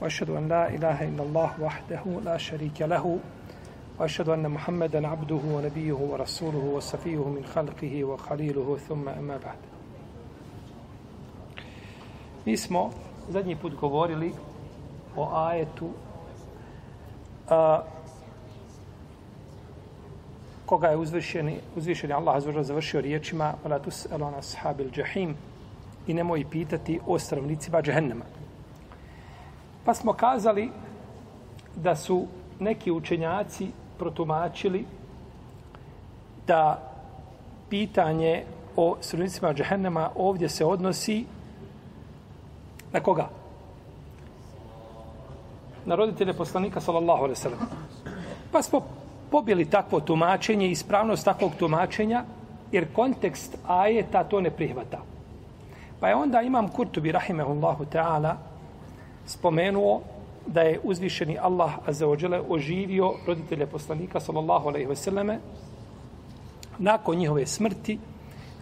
وأشهد أن لا إله إلا الله وحده لا شريك له وأشهد أن محمدا عبده ونبيه ورسوله وصفيه من خلقه وخليله ثم أما بعد Mi smo zadnji put govorili o ajetu a, koga je uzvišeni, uzvišeni Allah azvržao završio riječima وَلَا تُسْأَلُ عَنَ أَصْحَابِ الْجَحِيمِ i nemoj pitati o stanovnicima džehennema. Pa smo kazali da su neki učenjaci protumačili da pitanje o stanovnicima džehennema ovdje se odnosi na koga? Na roditelje poslanika sallallahu alaihi sallam. Pa smo pobili takvo tumačenje i ispravnost takvog tumačenja, jer kontekst ajeta to ne prihvata. Pa je onda imam Kurtubi, rahimehullahu ta'ala, spomenuo da je uzvišeni Allah azzawajale oživio roditelje poslanika sallallahu alejhi ve selleme nakon njihove smrti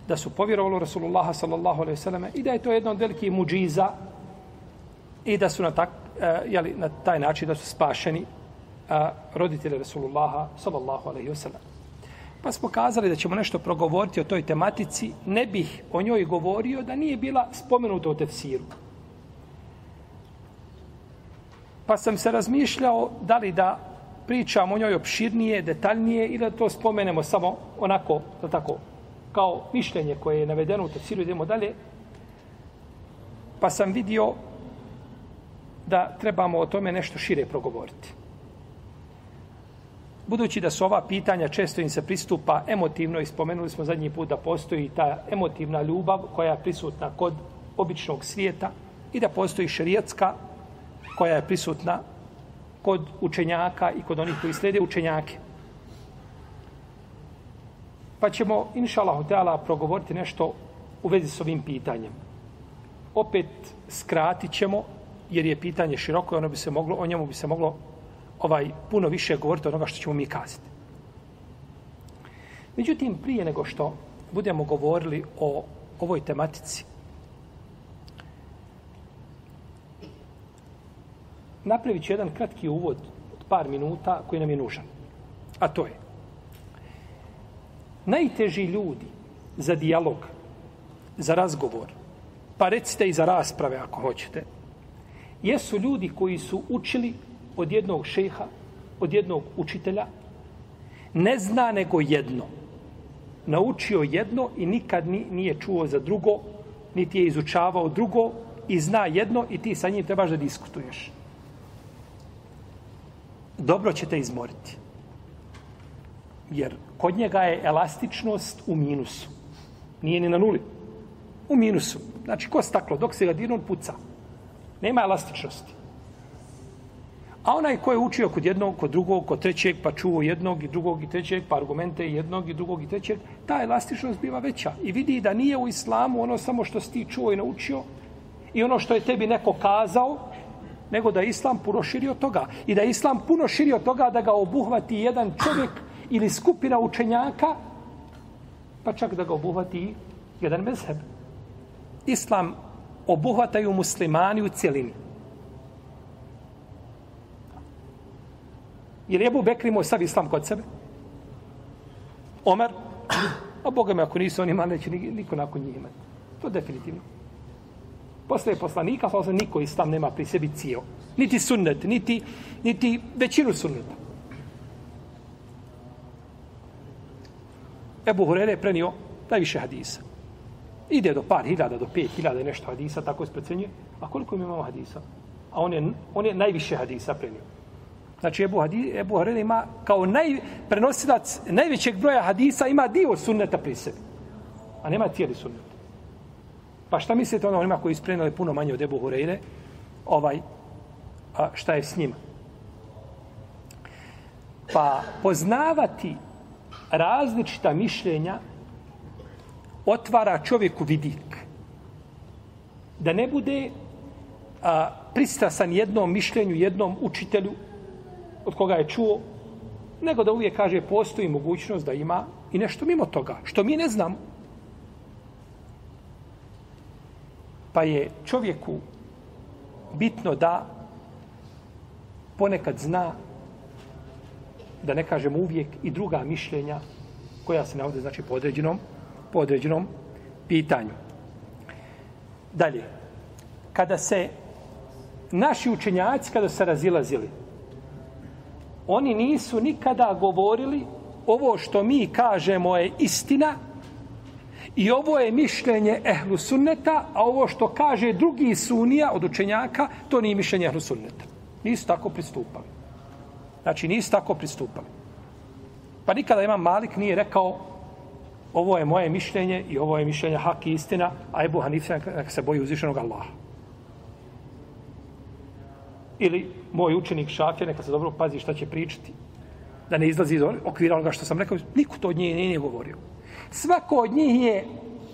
da su povjerovali Rasulullaha sallallahu alejhi ve selleme i da je to jedno od velikih muđiza i da su na, tak, uh, jeli, na taj način da su spašeni uh, roditelji Rasulullaha sallallahu alejhi ve selleme. Pa smo kazali da ćemo nešto progovoriti o toj tematici, ne bih o njoj govorio da nije bila spomenuta u tefsiru. Pa sam se razmišljao da li da pričam o njoj opširnije, detaljnije ili da to spomenemo samo onako, da tako, kao mišljenje koje je navedeno u tefsiru, idemo dalje. Pa sam vidio da trebamo o tome nešto šire progovoriti. Budući da su ova pitanja često im se pristupa emotivno i spomenuli smo zadnji put da postoji ta emotivna ljubav koja je prisutna kod običnog svijeta i da postoji šerijatska koja je prisutna kod učenjaka i kod onih koji slede učenjake. Pa ćemo, inša Allah, progovoriti nešto u vezi s ovim pitanjem. Opet skratit ćemo, jer je pitanje široko i ono bi se moglo, o njemu bi se moglo ovaj puno više govoriti od onoga što ćemo mi kazati. Međutim, prije nego što budemo govorili o ovoj tematici, napravit ću jedan kratki uvod od par minuta koji nam je nužan. A to je najteži ljudi za dijalog, za razgovor, pa recite i za rasprave ako hoćete, jesu ljudi koji su učili od jednog šeha, od jednog učitelja, ne zna nego jedno. Naučio jedno i nikad nije čuo za drugo, niti je izučavao drugo i zna jedno i ti sa njim trebaš da diskutuješ dobro ćete izmoriti. Jer kod njega je elastičnost u minusu. Nije ni na nuli. U minusu. Znači, ko staklo, dok se ga dirno, on puca. Nema elastičnosti. A onaj ko je učio kod jednog, kod drugog, kod trećeg, pa čuo jednog i drugog i trećeg, pa argumente jednog i drugog i trećeg, ta elastičnost biva veća. I vidi da nije u islamu ono samo što si ti čuo i naučio i ono što je tebi neko kazao, nego da je islam puno širio toga i da je islam puno širi od toga da ga obuhvati jedan čovjek ili skupina učenjaka pa čak da ga obuhvati jedan mezheb. Islam obuhvataju muslimani u cijelini jer je Ebu Bekr imao sav islam kod sebe. Omer a Boga me ako nisu oni imali neće niko nakon njih imati. To definitivno. Posle poslanika, sa niko islam nema pri sebi cijel. Niti sunnet, niti, niti većinu sunneta. Ebu Hurere je prenio najviše hadisa. Ide do par hiljada, do pet hiljada nešto hadisa, tako se precenjuje. A koliko im imamo hadisa? A on je, on je najviše hadisa prenio. Znači, Ebu, Hadi, Ebu Hurere ima kao naj, prenosilac najvećeg broja hadisa, ima dio sunneta pri sebi. A nema cijeli sunnet. Pa šta mislite ono onima koji isprenali puno manje od Ebu Hureyre? Ovaj, a šta je s njima? Pa poznavati različita mišljenja otvara čovjeku vidik. Da ne bude a, pristrasan jednom mišljenju, jednom učitelju od koga je čuo, nego da uvijek kaže postoji mogućnost da ima i nešto mimo toga, što mi ne znamo. Pa je čovjeku bitno da ponekad zna da ne kažem uvijek i druga mišljenja koja se navode znači po određenom, po određenom pitanju. Dalje, kada se naši učenjaci kada se razilazili, oni nisu nikada govorili ovo što mi kažemo je istina i ovo je mišljenje ehlu sunneta, a ovo što kaže drugi sunija od učenjaka, to nije mišljenje ehlu sunneta. Nisu tako pristupali. Znači, nisu tako pristupali. Pa nikada imam Malik nije rekao ovo je moje mišljenje i ovo je mišljenje hak i istina, a Ebu Hanife neka se boji uzvišenog Allaha. Ili moj učenik Šafje, neka se dobro pazi šta će pričati, da ne izlazi iz okvira onoga što sam rekao, niko to od nje nije govorio. Svako od njih je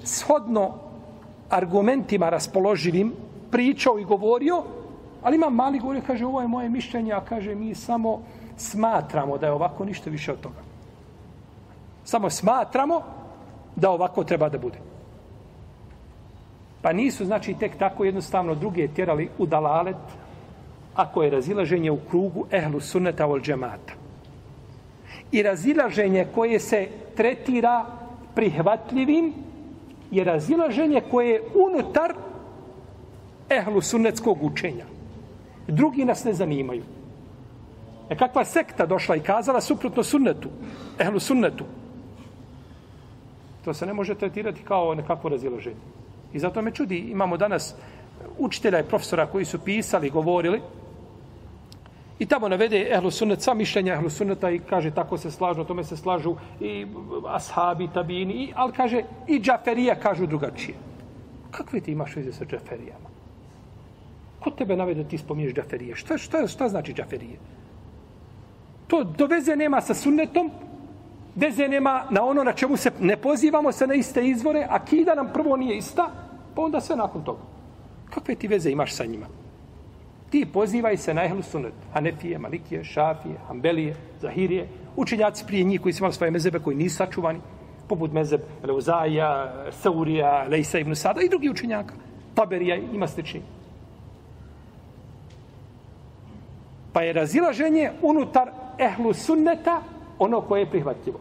shodno argumentima raspoloživim pričao i govorio, ali ima mali govorio, kaže, ovo je moje mišljenje, a kaže, mi samo smatramo da je ovako ništa više od toga. Samo smatramo da ovako treba da bude. Pa nisu, znači, tek tako jednostavno druge tjerali u dalalet, ako je razilaženje u krugu ehlu sunneta ol džemata. I razilaženje koje se tretira prihvatljivim je razilaženje koje je unutar ehlu sunnetskog učenja. Drugi nas ne zanimaju. E kakva sekta došla i kazala suprotno sunnetu, ehlu sunnetu, to se ne može tretirati kao nekakvo razilaženje. I zato me čudi, imamo danas učitelja i profesora koji su pisali, govorili, I tamo navede ehlu sunnet, sva mišljenja ehlu sunneta i kaže tako se slažu, o tome se slažu i ashabi, tabini, i, ali kaže i džaferija kažu drugačije. Kakve ti imaš veze sa džaferijama? Ko tebe navede da ti spominješ džaferije? Šta, šta, šta znači džaferije? To do veze nema sa sunnetom, veze nema na ono na čemu se ne pozivamo se na iste izvore, a kida nam prvo nije ista, pa onda sve nakon toga. Kakve ti veze imaš sa njima? Ti pozivaj se na ehlu sunet. Hanefije, Malikije, Šafije, Hanbelije, Zahirije. Učenjaci prije njih koji su imali svoje mezebe koji nisu sačuvani. Poput mezeb Leuzaja, Saurija, Lejsa ibn Sada i drugi učenjaka. Taberija ima slični. Pa je razilaženje unutar ehlu sunneta ono koje je prihvatljivo.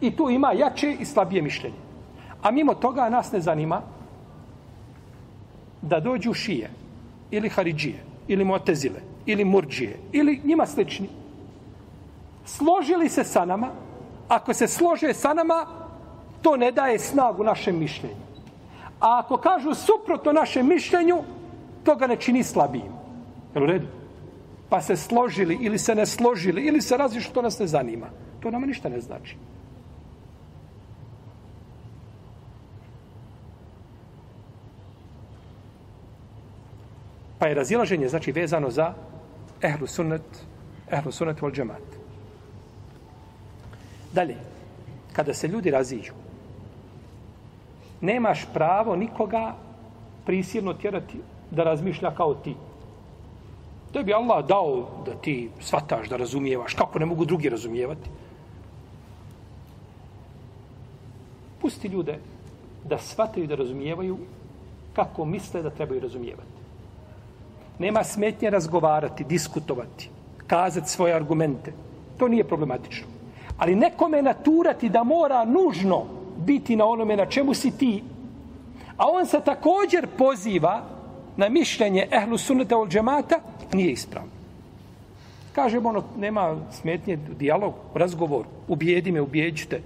I tu ima jače i slabije mišljenje. A mimo toga nas ne zanima da dođu šije ili Haridžije, ili Motezile, ili Murđije, ili njima slični, složili se sa nama, ako se slože sa nama, to ne daje snagu našem mišljenju. A ako kažu suprotno našem mišljenju, to ga ne čini slabijim. Jel u redu? Pa se složili ili se ne složili ili se različno, to nas ne zanima. To nama ništa ne znači. Pa je razilaženje, znači, vezano za ehlu sunnet, ehlu sunnet vol džemat. Dalje, kada se ljudi raziđu, nemaš pravo nikoga prisilno tjerati da razmišlja kao ti. To bi Allah dao da ti svataš, da razumijevaš, kako ne mogu drugi razumijevati. Pusti ljude da svataju da razumijevaju kako misle da trebaju razumijevati. Nema smetnje razgovarati, diskutovati, kazati svoje argumente. To nije problematično. Ali nekome naturati da mora nužno biti na onome na čemu si ti, a on se također poziva na mišljenje ehlu sunnata ol džemata, nije ispravno. Kažemo ono, nema smetnje, dijalog, razgovor, ubijedi me, ubijeđite.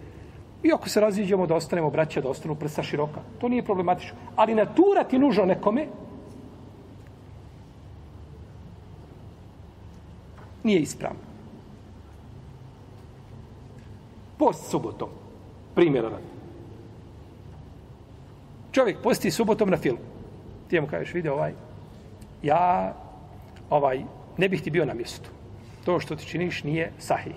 I ako se razviđemo da ostanemo braća, da ostanu prsa široka, to nije problematično. Ali naturati nužno nekome, nije ispravno. Post subotom. Primjera radi. Čovjek posti subotom na film. Ti mu kažeš, vidi ovaj, ja ovaj, ne bih ti bio na mjestu. To što ti činiš nije sahih.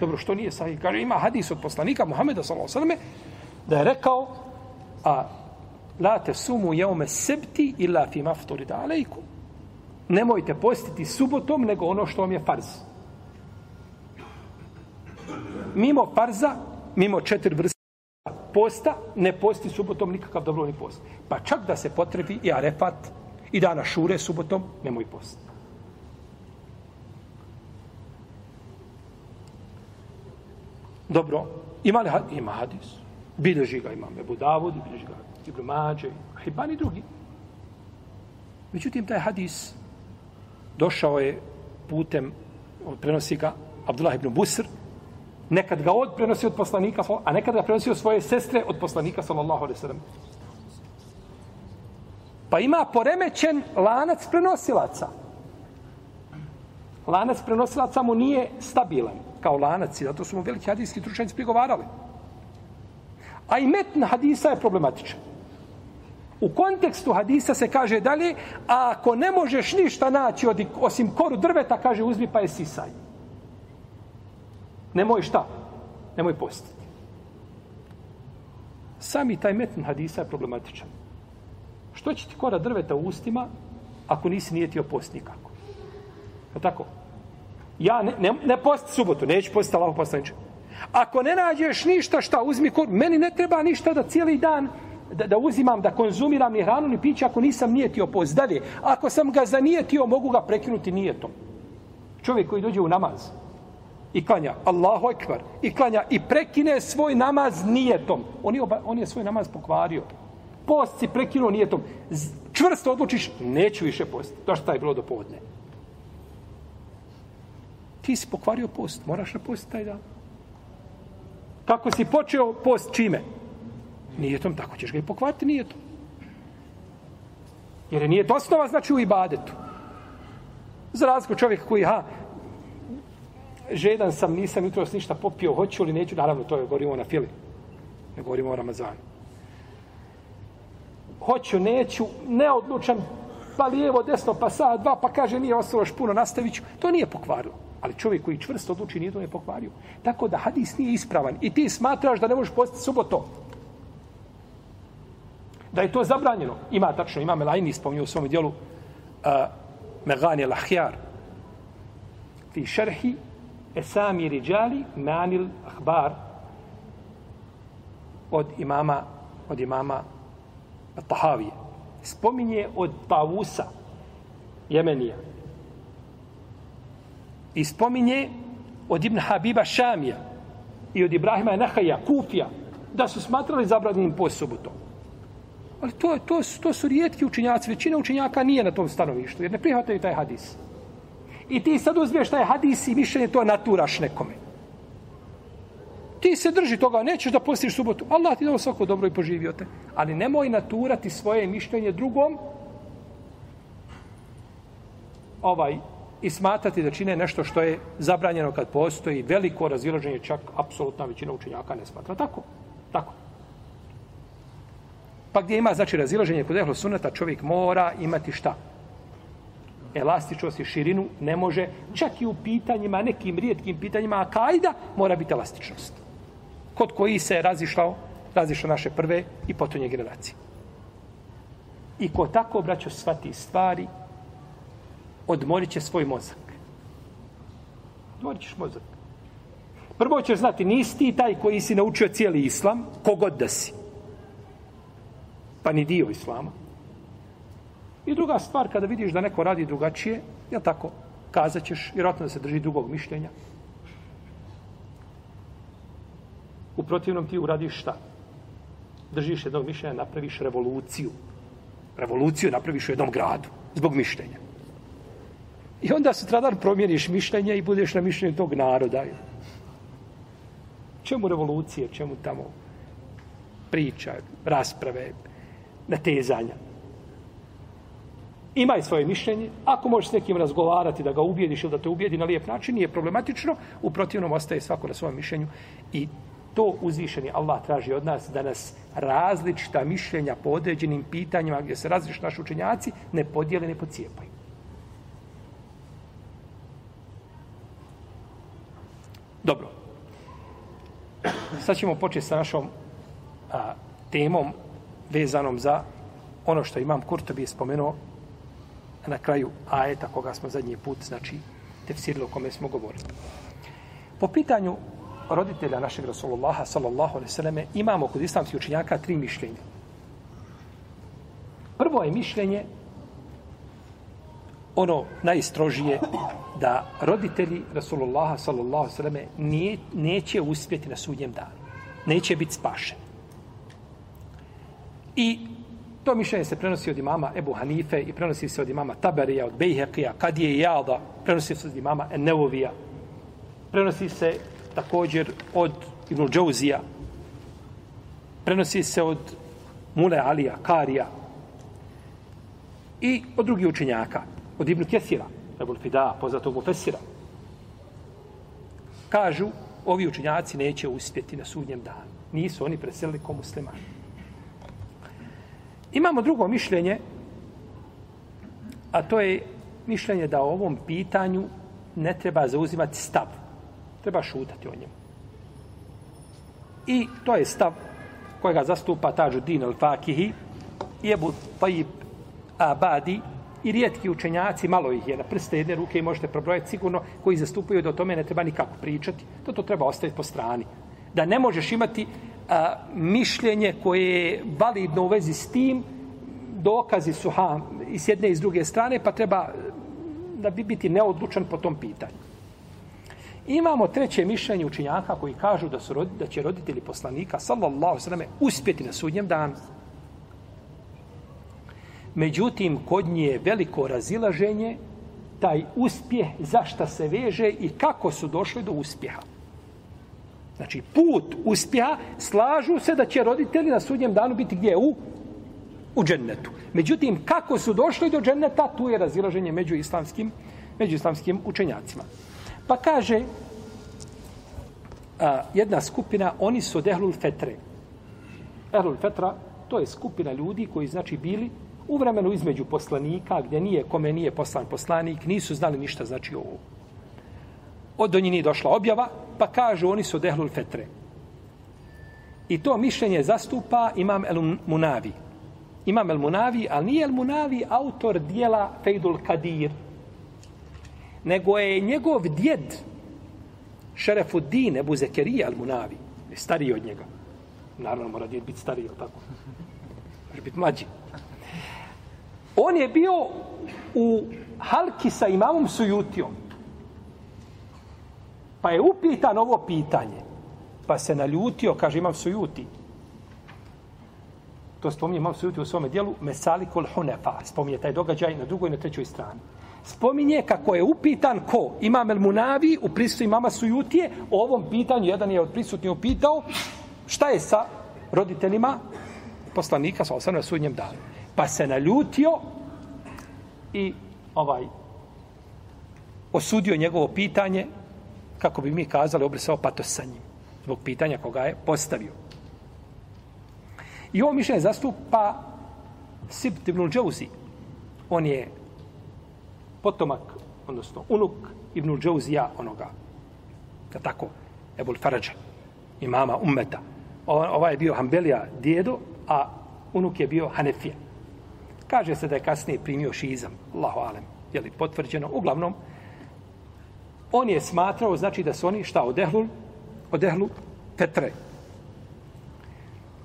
Dobro, što nije sahih? Kaže, ima hadis od poslanika Muhameda s.a.v. da je rekao, a la te sumu jeume sebti illa fi mafturi alejkum. Nemojte postiti subotom, nego ono što vam je farz. Mimo farza, mimo četiri vrste posta, ne posti subotom nikakav dobrovni post. Pa čak da se potrebi i arefat i dana šure subotom, nemoj post. Dobro, ima li hadis? Ima hadis. Bileži ga imam Ebu Davud, bileži ga Ibn Mađe, Hibani drugi. Međutim, taj hadis došao je putem, prenosi ga Abdullah ibn Busr, nekad ga od prenosi od poslanika, a nekad ga prenosi od svoje sestre od poslanika, sallallahu alaihi sallam. Pa ima poremećen lanac prenosilaca. Lanac prenosilaca mu nije stabilan kao lanac i zato su mu veliki hadijski tručanici prigovarali. A i metn hadisa je problematičan. U kontekstu hadisa se kaže dalje, a ako ne možeš ništa naći od, osim koru drveta, kaže uzmi pa je sisaj. Nemoj šta? Nemoj postiti. Sami taj metn hadisa je problematičan. Što će ti kora drveta u ustima ako nisi nijetio post nikako? Je tako? Ja ne, ne, ne posti subotu, neću postiti Allaho poslaniče. Ako ne nađeš ništa, šta uzmi kor, meni ne treba ništa da cijeli dan da, da uzimam, da konzumiram ni hranu, ni piće ako nisam nijetio post. Dalje, ako sam ga zanijetio, mogu ga prekinuti nijetom. Čovjek koji dođe u namaz i klanja Allahu ekvar i klanja i prekine svoj namaz nijetom. On je, oba, on je svoj namaz pokvario. Post si prekinuo nijetom. Čvrsto odlučiš, neću više post. To što je bilo do povodne. Ti si pokvario post, moraš na post taj dan. Kako si počeo post čime? Nijetom, tako ćeš ga i pokvati nijetom. Jer je nijet osnova, znači u ibadetu. Za razliku čovjek koji, ha, žedan sam, nisam jutro ništa popio, hoću li neću, naravno, to je govorimo na fili. Ne govorimo o Ramazanu. Hoću, neću, neodlučan, pa lijevo, desno, pa sad, dva, pa kaže nije ostalo još puno, nastavit ću. To nije pokvarilo. Ali čovjek koji čvrsto odluči nije to ne pokvario. Tako da hadis nije ispravan. I ti smatraš da ne možeš postiti subotom. Da je to zabranjeno. Ima tačno, ima Melajni spomnio u svom dijelu uh, Megani Lahjar fi šerhi Esami Rijali Manil Ahbar od imama od imama Tahavije. Spominje od Tavusa Jemenija i spominje od Ibn Habiba Šamija i od Ibrahima Nahaja, Kufija, da su smatrali zabranjenim po subotom. Ali to, to, to su rijetki učinjaci. Većina učinjaka nije na tom stanovištu, jer ne prihvataju taj hadis. I ti sad uzmiješ taj hadis i mišljenje to naturaš nekome. Ti se drži toga, nećeš da postiš subotu. Allah ti dao svako dobro i poživio te. Ali nemoj naturati svoje mišljenje drugom ovaj i smatrati da čine nešto što je zabranjeno kad postoji veliko razilaženje, čak apsolutna većina učenjaka ne smatra. Tako, tako. Pa gdje ima znači razilaženje kod ehlo sunata, čovjek mora imati šta? Elastičnost i širinu ne može, čak i u pitanjima, nekim rijetkim pitanjima, a kajda mora biti elastičnost. Kod koji se razišlao, razišao naše prve i potonje generacije. I ko tako, braćo, svati stvari, odmorit će svoj mozak. Odmorit ćeš mozak. Prvo ćeš znati, nisi ti taj koji si naučio cijeli islam, kogod da si. Pa ni dio islama. I druga stvar, kada vidiš da neko radi drugačije, je tako, kazat ćeš, vjerojatno da se drži drugog mišljenja. U protivnom ti uradiš šta? Držiš jednog mišljenja, napraviš revoluciju. Revoluciju napraviš u jednom gradu, zbog mišljenja. I onda sutradan promijeniš mišljenje i budeš na mišljenju tog naroda. Čemu revolucije, čemu tamo priča, rasprave, natezanja. Imaj svoje mišljenje. Ako možeš s nekim razgovarati da ga ubijediš ili da te ubijedi na lijep način, nije problematično. U protivnom ostaje svako na svom mišljenju. I to uzvišeni Allah traži od nas da nas različita mišljenja po određenim pitanjima gdje se različiti naši učenjaci ne podijele, ne pocijepaju. Dobro. Sad ćemo početi sa našom a, temom vezanom za ono što imam Kurtobi je spomenuo na kraju ajeta koga smo zadnji put, znači, tefsirili o kome smo govorili. Po pitanju roditelja našeg Rasulullaha, sallallahu alaihi sallam, imamo kod islamskih učenjaka tri mišljenja. Prvo je mišljenje ono najstrožije da roditelji Rasulullaha sallallahu alejhi ve selleme neće uspjeti na sudnjem danu. Neće biti spašeni. I to mišljenje se prenosi od imama Ebu Hanife i prenosi se od imama Taberija, od Bejhekija, Kadije i prenosi se od imama Enneovija, prenosi se također od Ibn Džauzija, prenosi se od Mule Alija, Karija i od drugih učenjaka od Ibn Kesira, Ebul Fida, poznatog mu Fesira. Kažu, ovi učenjaci neće uspjeti na sudnjem danu. Nisu oni preselili ko muslimani. Imamo drugo mišljenje, a to je mišljenje da o ovom pitanju ne treba zauzimati stav. Treba šutati o njemu. I to je stav kojega zastupa Tađu Din al-Fakihi i Tajib Abadi, i rijetki učenjaci, malo ih je na prste jedne ruke i možete probrojati sigurno, koji zastupaju da o tome ne treba nikako pričati, to to treba ostaviti po strani. Da ne možeš imati a, mišljenje koje je validno u vezi s tim, dokazi su ha, i s jedne i s druge strane, pa treba e, da bi biti neodlučan po tom pitanju. Imamo treće mišljenje učinjaka koji kažu da, su, da će roditelji poslanika, sallallahu sallam, uspjeti na sudnjem danu. Međutim, kod nje je veliko razilaženje taj uspjeh, zašta se veže i kako su došli do uspjeha. Znači, put uspjeha slažu se da će roditelji na sudnjem danu biti gdje? U, u džennetu. Međutim, kako su došli do dženneta, tu je razilaženje među islamskim, među islamskim učenjacima. Pa kaže a, jedna skupina, oni su od Ehlul Fetre. Ehlul Fetra, to je skupina ljudi koji znači bili u vremenu između poslanika, gdje nije, kome nije poslan poslanik, nisu znali ništa, znači ovo. Od do njih nije došla objava, pa kažu, oni su dehlul fetre. I to mišljenje zastupa imam El Munavi. Imam El Munavi, ali nije El Munavi autor dijela Fejdul Kadir, nego je njegov djed, Šerefuddin Ebu Zekerija El Munavi, je stariji od njega. Naravno, mora djed biti stariji, tako? Može biti mlađi. On je bio u halki sa imamom Sujutijom. Pa je upitan ovo pitanje. Pa se naljutio, kaže imam Sujuti. To spominje imam Sujuti u svome dijelu Mesalikul Hunefa. Spominje taj događaj na drugoj i na trećoj strani. Spominje kako je upitan ko? Imam El Munavi u prisutu imama Sujutije. O ovom pitanju jedan je od prisutnih upitao šta je sa roditeljima poslanika sa osam na sudnjem danu pa se naljutio i ovaj osudio njegovo pitanje kako bi mi kazali obrisao patos sa njim zbog pitanja koga je postavio. I ovo mišljenje zastupa Sibt ibn Džauzi. On je potomak, odnosno unuk ibn Džauzija onoga, da tako, Ebul Farađa, imama ummeta. Ovaj je bio Hambelija djedo, a unuk je bio Hanefija. Kaže se da je kasnije primio šizam. Allahu alem. Je li potvrđeno? Uglavnom, on je smatrao, znači da su oni šta odehlu? Odehlu Petre.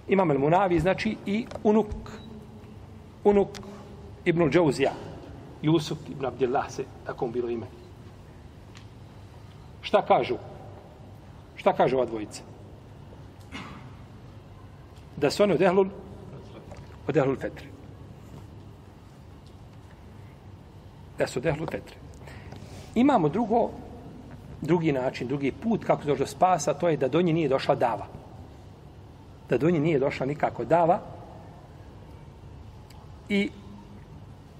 Imam el Munavi, znači i unuk, unuk Ibn Džauzija. Jusuf Ibn Abdillah se, tako bilo ime. Šta kažu? Šta kažu ova dvojica? Da su oni odehlu odehlu Petre. da su odehlul Petre. Imamo drugo, drugi način, drugi put kako dođe do spasa, to je da do nje nije došla dava. Da do nje nije došla nikako dava. I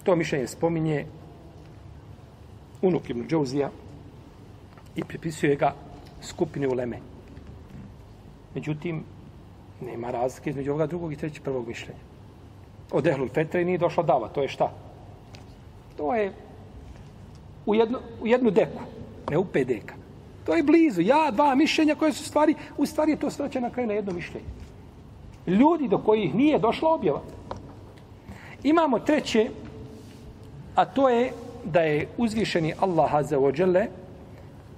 to mišljenje spominje unuk Ibn Džauzija i pripisuje ga skupini uleme. Međutim, nema razlike između ovoga drugog i trećeg prvog mišljenja. Od Ehlul Fetre nije došla dava. To je šta? To je u jednu, u jednu deku, ne u pedeka. To je blizu. Ja, dva mišljenja koje su stvari, u stvari je to sreće na kraju na jedno mišljenje. Ljudi do kojih nije došla objava. Imamo treće, a to je da je uzvišeni Allah Azza wa Jalla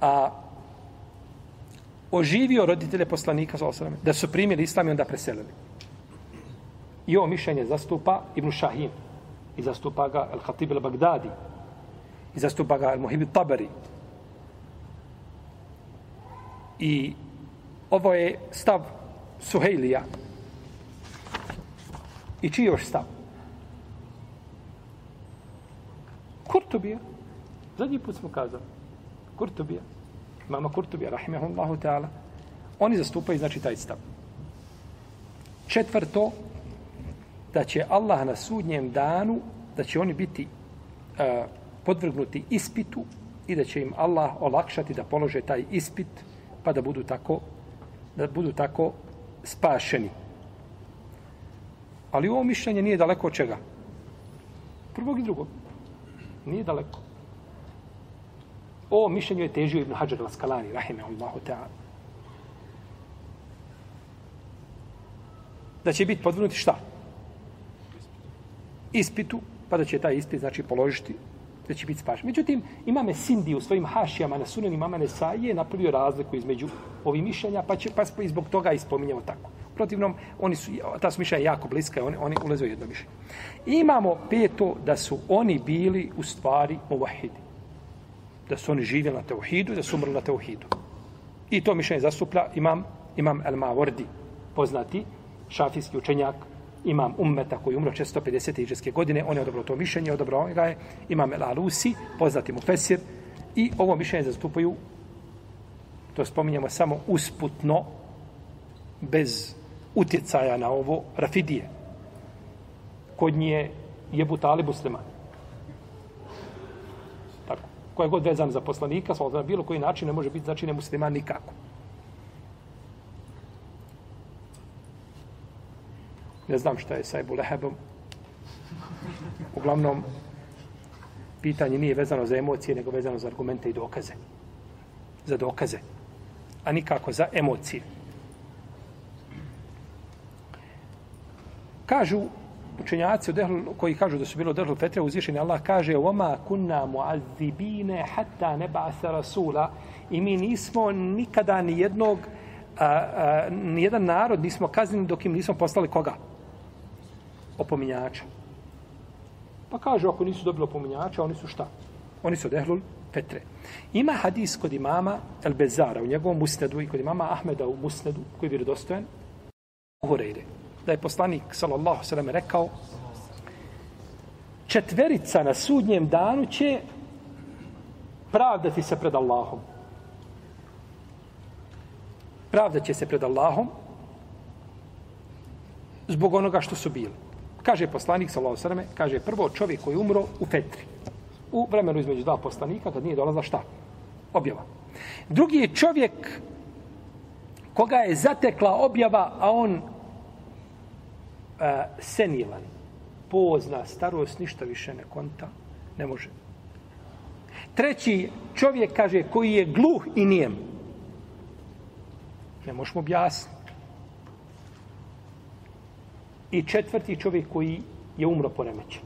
a oživio roditelje poslanika sallallahu da su primili islam i onda preselili. I ovo mišljenje zastupa Ibn Šahin i zastupa ga Al-Khatib al-Baghdadi i zastupa ga Al-Muhib al-Tabari. I ovo je stav Suhejlija. I čiji još stav? Kurtubija. Zadnji put smo kazali. Kurtubija. Mama Kurtubija, rahimahullahu ta'ala. Oni zastupaju, znači, taj stav. Četvrto, da će Allah na sudnjem danu, da će oni biti uh, podvrgnuti ispitu i da će im Allah olakšati da polože taj ispit pa da budu tako da budu tako spašeni. Ali ovo mišljenje nije daleko od čega? Prvog i drugog. Nije daleko. Ovo mišljenje je težio Ibn Hajar al-Skalani, rahimahullahu ta'ala. Da će biti podvrnuti šta? Ispitu, pa da će taj ispit znači položiti da će biti spašen. Međutim, imame Sindi u svojim hašijama na sunan imama Nesaije napravio razliku između ovih mišljenja, pa, će, pa i zbog toga ispominjamo tako. Protivnom, oni su, ta su mišljenja jako bliska, oni, oni ulaze u jedno mišljenje. Imamo peto da su oni bili u stvari muvahidi. Da su oni živjeli na teuhidu, da su umrli na teuhidu. I to mišljenje zastuplja imam, imam El Mavordi, poznati šafijski učenjak, imam ummeta koji umro 650. iđeske godine, on je odobro to mišljenje, odobro ga je, imam El Alusi, poznati mu Fesir, i ovo mišljenje zastupaju, to spominjamo samo usputno, bez utjecaja na ovo, Rafidije. Kod nje je Butali musliman. Tako. Ko god vezan za poslanika, na bilo koji način ne može biti znači ne musliman nikako. Ne znam šta je sa Ebu Lehebom. Uglavnom, pitanje nije vezano za emocije, nego vezano za argumente i dokaze. Za dokaze. A nikako za emocije. Kažu učenjaci od koji kažu da su bilo Dehlu Fetre uzvišeni, Allah kaže Oma kunna muazibine hatta neba'asa rasula i mi nismo nikada ni jednog a, a, ni jedan narod nismo kaznili dok im nismo poslali koga? Opominjača. Pa kažu, ako nisu dobili opominjača, oni su šta? Oni su dehlul petre. Ima hadis kod imama El Bezara u njegovom musnedu i kod imama Ahmeda u musnedu, koji je vjerodostojen, Hureyre, da je poslanik, sallallahu sallam, rekao, četverica na sudnjem danu će pravdati se pred Allahom. Pravda će se pred Allahom zbog onoga što su bili. Kaže poslanik sallallahu alejhi kaže prvo čovjek koji umro u Fetri. U vremenu između dva poslanika kad nije dolazla šta? Objava. Drugi je čovjek koga je zatekla objava, a on uh, senilan, pozna, starost, ništa više ne konta, ne može. Treći čovjek, kaže, koji je gluh i nijem. Ne možemo objasniti i četvrti čovjek koji je umro poremećen.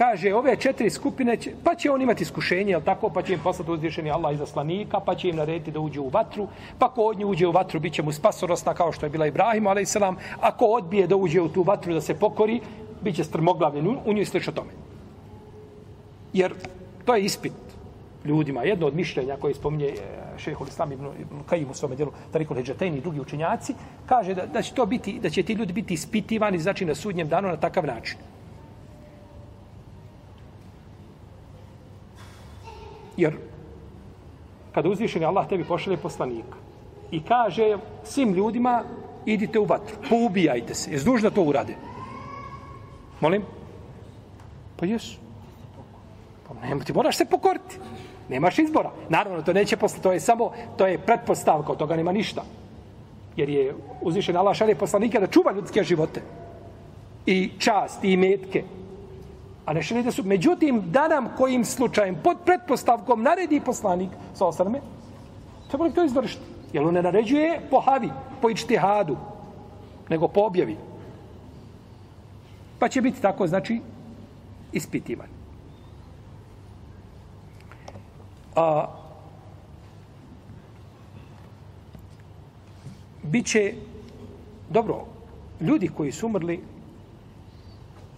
Kaže, ove četiri skupine, će, pa će on imati iskušenje, jel tako, pa će im poslati uzvišeni Allah iza slanika, pa će im narediti da uđe u vatru, pa ko od nje uđe u vatru, bit će mu spasorosna kao što je bila Ibrahim, ali selam, ako odbije da uđe u tu vatru da se pokori, bit će strmoglavljen. U, u nju i slično tome. Jer to je ispit ljudima. Jedno od mišljenja koje spominje e, šehol Islam ibn, ibn Kajim u svome djelu Tarikul Heđatejni i drugi učenjaci, kaže da, da, će to biti, da će ti ljudi biti ispitivani znači na sudnjem danu na takav način. Jer kada uzvišeni Allah tebi pošalje poslanika i kaže svim ljudima idite u vatru, poubijajte se. Jesi dužni to urade? Molim? Pa jesu. Pa nema, ti moraš se pokoriti. Nemaš izbora. Naravno, to neće posle, to je samo, to je pretpostavka, od toga nema ništa. Jer je uzvišen Allah šalje poslanike da čuva ljudske živote. I čast, i metke. A ne šerijete su. Međutim, da nam kojim slučajem, pod pretpostavkom, naredi poslanik sa osrme, treba li to izvršiti? Jer on ne naređuje po havi, po ičtihadu, nego po objavi. Pa će biti tako, znači, ispitivan. A, biće, dobro, ljudi koji su umrli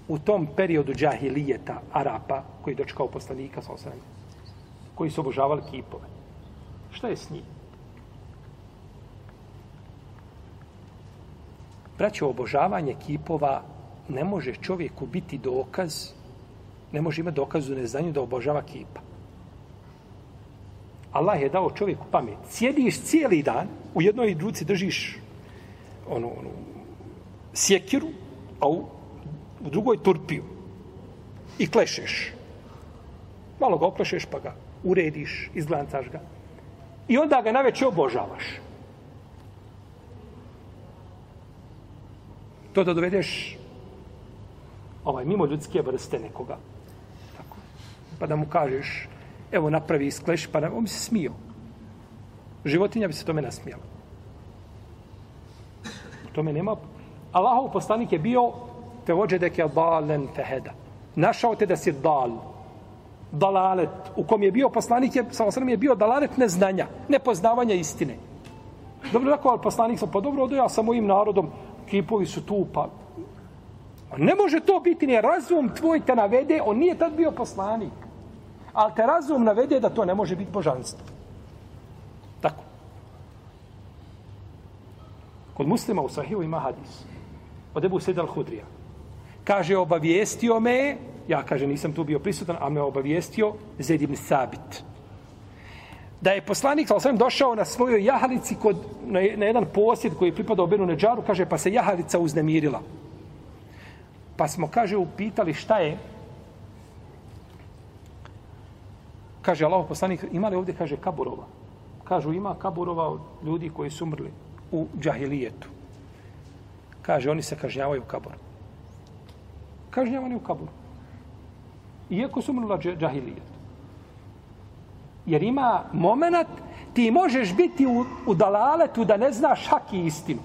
u tom periodu džahilijeta Arapa, koji dočekao poslanika sa osrem, koji su obožavali kipove. Šta je s njim? Braćo, obožavanje kipova ne može čovjeku biti dokaz, ne može imati dokaz u neznanju da obožava kipa. Allah je dao čovjeku pamet. Sjediš cijeli dan, u jednoj ruci držiš ono, onu sjekiru, a u, u drugoj turpiju. I klešeš. Malo ga oklešeš, pa ga urediš, izglancaš ga. I onda ga naveće obožavaš. To da dovedeš ovaj, mimo ljudske vrste nekoga. Tako. Pa da mu kažeš, evo napravi iskleš, pa on bi se smio. Životinja bi se tome nasmijala. Tome nema... Allahov poslanik je bio te vođe deke dalen feheda. Našao te da si dal. Dalalet. U kom je bio poslanik, je, sa osram je bio dalalet neznanja, nepoznavanja istine. Dobro, tako, ali poslanik sam, pa dobro, odo ja sa mojim narodom, kipovi su tu, pa... Ne može to biti, ne razum tvoj te navede, on nije tad bio poslanik. Ali te razum navede da to ne može biti božanstvo. Tako. Kod muslima u Sahihu ima hadis. Od Ebu Sedal Hudrija. Kaže, obavijestio me, ja kaže, nisam tu bio prisutan, a me obavijestio Zed ibn Sabit. Da je poslanik, sa osvijem, došao na svojoj jahalici kod, na, na jedan posjed koji je pripadao Benu Neđaru, kaže, pa se jahalica uznemirila. Pa smo, kaže, upitali šta je, Kaže Allah poslanik, ima li ovdje, kaže, kaburova? Kažu, ima kaburova od ljudi koji su umrli u džahilijetu. Kaže, oni se kažnjavaju u kaboru. Kažnjavani u kaboru. Iako su umrli u džahilijetu. Jer ima moment, ti možeš biti u, u dalaletu da ne znaš hak i istinu.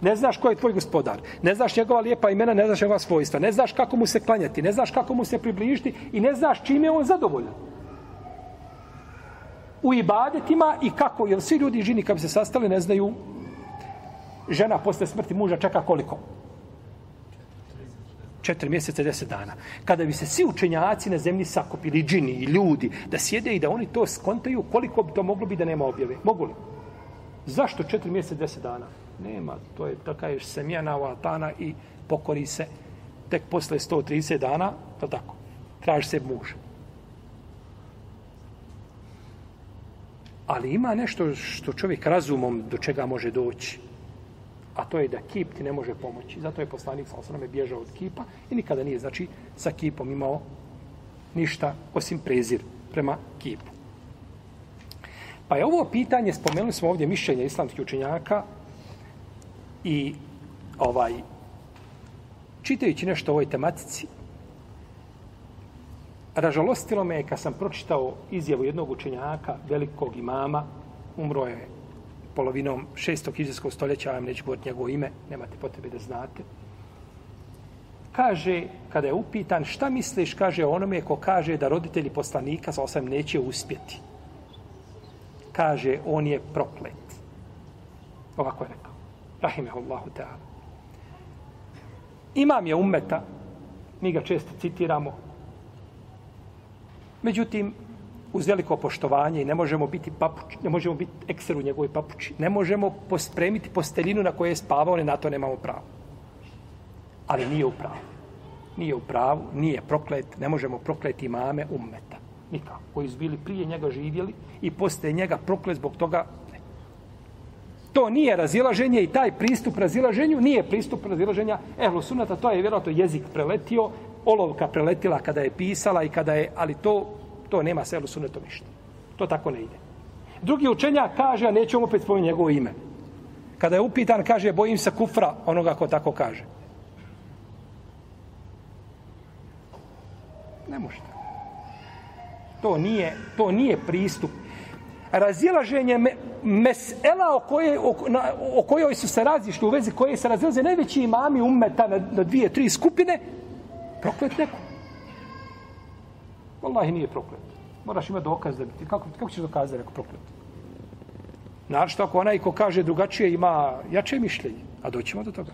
Ne znaš ko je tvoj gospodar. Ne znaš njegova lijepa imena, ne znaš njegova svojstva. Ne znaš kako mu se klanjati. Ne znaš kako mu se približiti. I ne znaš čime je on zadovoljan u ibadetima i kako, jer svi ljudi i žini kad bi se sastali ne znaju žena posle smrti muža čeka koliko? Četiri mjeseca, deset dana. Kada bi se svi učenjaci na zemlji sakopili, džini i ljudi, da sjede i da oni to skontaju, koliko bi to moglo bi da nema objave? Mogu li? Zašto četiri mjeseca, deset dana? Nema, to je tako je semjena u Atana i pokori se tek posle 130 dana, to tako, traži se muža. Ali ima nešto što čovjek razumom do čega može doći. A to je da kip ti ne može pomoći. Zato je poslanik sa osrame bježao od kipa i nikada nije, znači, sa kipom imao ništa osim prezir prema kipu. Pa je ovo pitanje, spomenuli smo ovdje mišljenja islamskih učenjaka i ovaj, čitajući nešto o ovoj tematici, Ražalostilo me je kad sam pročitao izjavu jednog učenjaka, velikog imama, umro je polovinom šestog izvijeskog stoljeća, vam neću govoriti njegovo ime, nemate potrebe da znate. Kaže, kada je upitan, šta misliš, kaže onome ko kaže da roditelji poslanika sa osam neće uspjeti. Kaže, on je proklet. Ovako je rekao. Rahimehullahu ta'ala. Imam je ummeta, mi ga često citiramo, Međutim, uz veliko poštovanje i ne možemo biti papuč, ne možemo biti ekser u njegovoj papuči, ne možemo pospremiti posteljinu na kojoj je spavao, ne na to nemamo pravo. Ali nije u pravu. Nije u pravu, nije proklet, ne možemo prokleti mame ummeta. Nikako. Koji su bili prije njega živjeli i posle njega proklet zbog toga ne. To nije razilaženje i taj pristup razilaženju nije pristup razilaženja ehlu sunata, to je vjerojatno jezik preletio, olovka preletila kada je pisala i kada je, ali to, to nema selu sunetom ništa. To tako ne ide. Drugi učenjak kaže, a nećemo opet spomenuti njegovo ime. Kada je upitan, kaže, bojim se kufra onoga ko tako kaže. Ne može tako. To nije, to nije pristup. Razilaženje me, mesela o, koje, o, na, o kojoj su se razišli, u vezi koje se razilaze najveći imami ummeta na, na dvije, tri skupine, proklet neko. Wallahi nije proklet. Moraš imati dokaz da bi ti. Kako, kako ćeš dokazati da je neko proklet? Naravno, ako onaj ko kaže drugačije ima jače mišljenje, a doćemo do toga.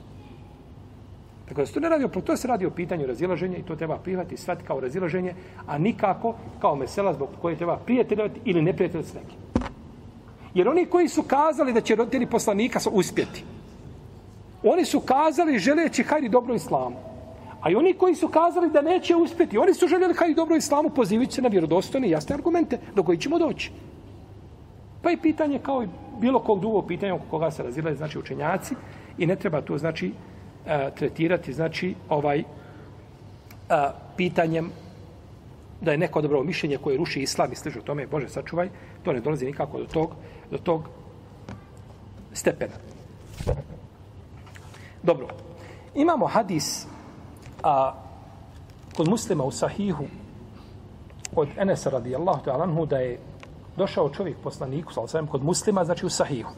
Tako da se to ne radi o, to se radi o pitanju razilaženja i to treba prihvatiti i kao razilaženje, a nikako kao mesela zbog koje treba prijateljati ili ne prijateljati s nekim. Jer oni koji su kazali da će roditelji poslanika uspjeti, oni su kazali želeći hajdi dobro islamu. A i oni koji su kazali da neće uspjeti, oni su željeli kaj dobro islamu pozivajući se na vjerodostojne i jasne argumente do koji ćemo doći. Pa i pitanje kao i bilo kog drugog pitanja oko koga se razila, znači učenjaci, i ne treba to, znači, e, tretirati, znači, ovaj a, pitanjem da je neko dobro mišljenje koje ruši islam i sliže tome, Bože, sačuvaj, to ne dolazi nikako do tog, do tog stepena. Dobro. Imamo hadis a, kod muslima u sahihu od Enesa radijallahu ta'ala anhu da je došao čovjek poslaniku, sa osvijem, kod muslima, znači u sahihu.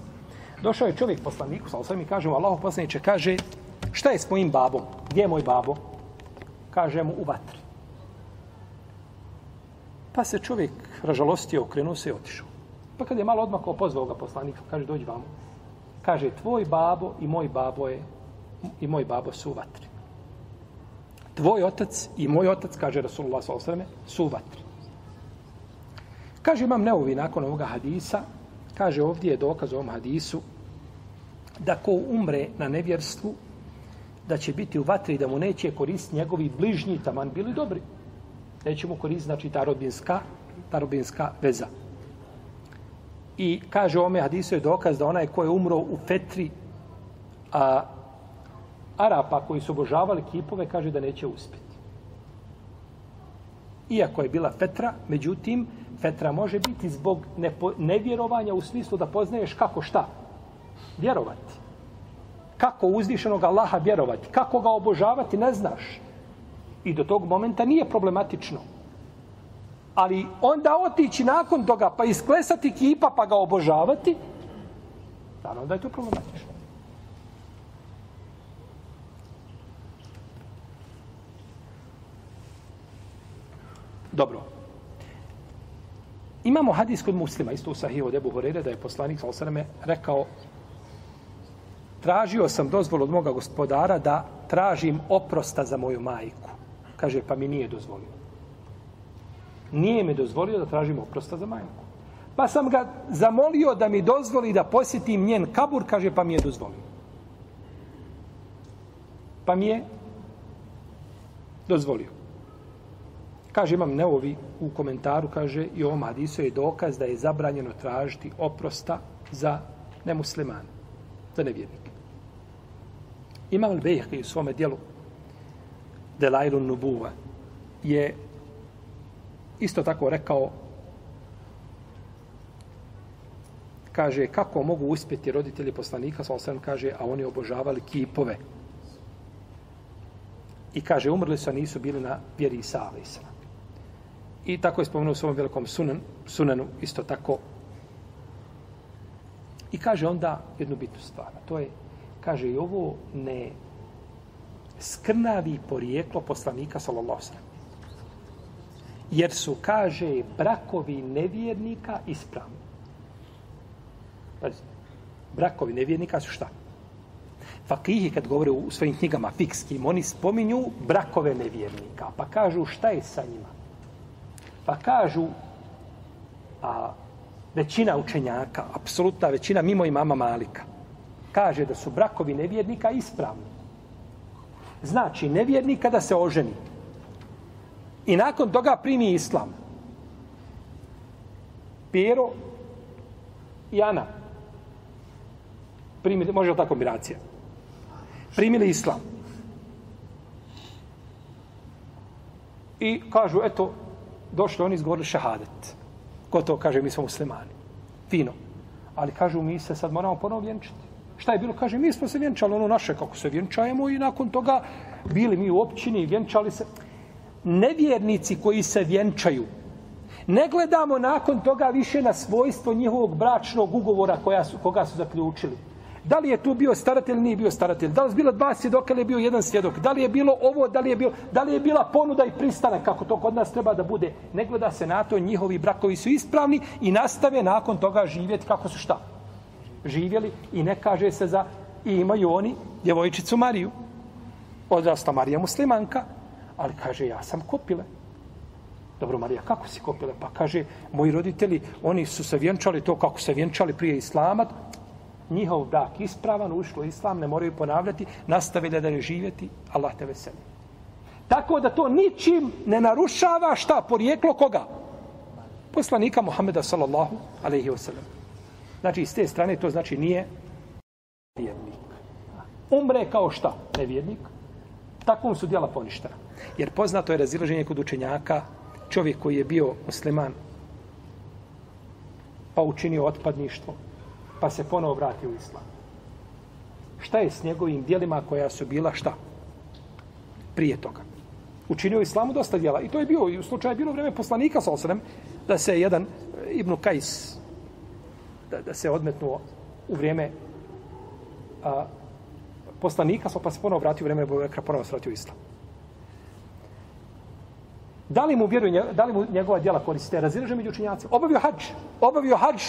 Došao je čovjek poslaniku, sa osvijem, i kaže mu, Allah poslaniče, kaže, šta je s mojim babom? Gdje je moj babo? Kaže mu, u vatri. Pa se čovjek ražalostio, okrenuo se i otišao. Pa kad je malo odmakao, pozvao ga poslanika, kaže, dođi vamo. Kaže, tvoj babo i moj babo je, i moj babo su u vatri. Tvoj otac i moj otac, kaže Rasulullah s.a.v. su u vatri. Kaže, imam neovi nakon ovoga hadisa, kaže, ovdje je dokaz ovom hadisu, da ko umre na nevjerstvu, da će biti u vatri i da mu neće koristiti njegovi bližnji taman bili dobri. Neće mu koristiti, znači, ta rodbinska, ta rodbinska veza. I kaže ome hadisu je dokaz da onaj ko je umro u fetri a, Arapa koji su obožavali kipove, kaže da neće uspjeti. Iako je bila fetra, međutim, fetra može biti zbog nepo, nevjerovanja u smislu da poznaješ kako šta? Vjerovati. Kako uzvišenog Allaha vjerovati? Kako ga obožavati, ne znaš. I do tog momenta nije problematično. Ali onda otići nakon toga pa isklesati kipa pa ga obožavati, naravno da je to problematično. Dobro. Imamo hadis kod muslima, isto u sahiju od Ebu Horeire, da je poslanik Salosaname rekao tražio sam dozvolu od moga gospodara da tražim oprosta za moju majku. Kaže, pa mi nije dozvolio. Nije mi dozvolio da tražim oprosta za majku. Pa sam ga zamolio da mi dozvoli da posjetim njen kabur, kaže, pa mi je dozvolio. Pa mi je dozvolio. Kaže, imam neovi u komentaru, kaže, i ovom hadisu je dokaz da je zabranjeno tražiti oprosta za nemuslimane, za nevjernike. Imam li Bejhke u svome dijelu Delailu Nubuva je isto tako rekao kaže kako mogu uspjeti roditelji poslanika sa osam kaže a oni obožavali kipove i kaže umrli su a nisu bili na vjeri Isa i tako je spomenuo u svom velikom sunan, sunanu isto tako i kaže onda jednu bitnu stvar to je kaže i ovo ne skrnavi porijeklo poslanika sallallahu sallam. jer su kaže brakovi nevjernika ispravni Pazite, brakovi nevjernika su šta Fakihi kad govore u svojim knjigama fikskim, oni spominju brakove nevjernika, pa kažu šta je sa njima. Pa kažu, a većina učenjaka, apsolutna većina, mimo i mama Malika, kaže da su brakovi nevjernika ispravni. Znači, nevjernik kada se oženi i nakon toga primi islam, Pero i Ana, primili, može li ta kombinacija? Primili islam. I kažu, eto, došli oni izgovorili šahadet. Ko to kaže, mi smo muslimani. Fino. Ali kažu, mi se sad moramo ponovo vjenčati. Šta je bilo? Kaže, mi smo se vjenčali ono naše kako se vjenčajemo i nakon toga bili mi u općini i vjenčali se. nevjernici koji se vjenčaju, ne gledamo nakon toga više na svojstvo njihovog bračnog ugovora koja su, koga su zaključili. Da li je tu bio staratelj nije bio staratelj? Da li je bilo dva svjedoka ili je bio jedan svjedok? Da li je bilo ovo, da li je, bilo, da li je bila ponuda i pristanak kako to kod nas treba da bude? Ne gleda se na to, njihovi brakovi su ispravni i nastave nakon toga živjeti kako su šta? Živjeli i ne kaže se za... I imaju oni djevojčicu Mariju. Odrasta Marija muslimanka, ali kaže ja sam kopile. Dobro, Marija, kako si kopile? Pa kaže, moji roditelji, oni su se vjenčali to kako se vjenčali prije islama, njihov brak ispravan, ušlo islam, ne moraju ponavljati, nastave da ne živjeti, Allah te veseli. Tako da to ničim ne narušava šta, porijeklo koga? Poslanika Muhammeda sallallahu alaihi wasallam. Znači, s te strane to znači nije vjernik. Umre kao šta? Nevjernik. Takvom su djela poništena. Jer poznato je razilaženje kod učenjaka čovjek koji je bio musliman pa učinio otpadništvo, pa se ponovo vrati u islam. Šta je s njegovim dijelima koja su bila šta? Prije toga. Učinio islamu dosta dijela. I to je bio, i u slučaju je bilo vreme poslanika sa osrem, da se jedan eh, Ibnu Kajs, da, da se odmetnuo u vrijeme a, poslanika, pa se ponovo vratio u vrijeme Bovekra, ponovo se vratio u islam. Da li mu vjeruje, da li mu njegova djela koriste? Razilaže među učinjacima. Obavio hađ. Obavio hađ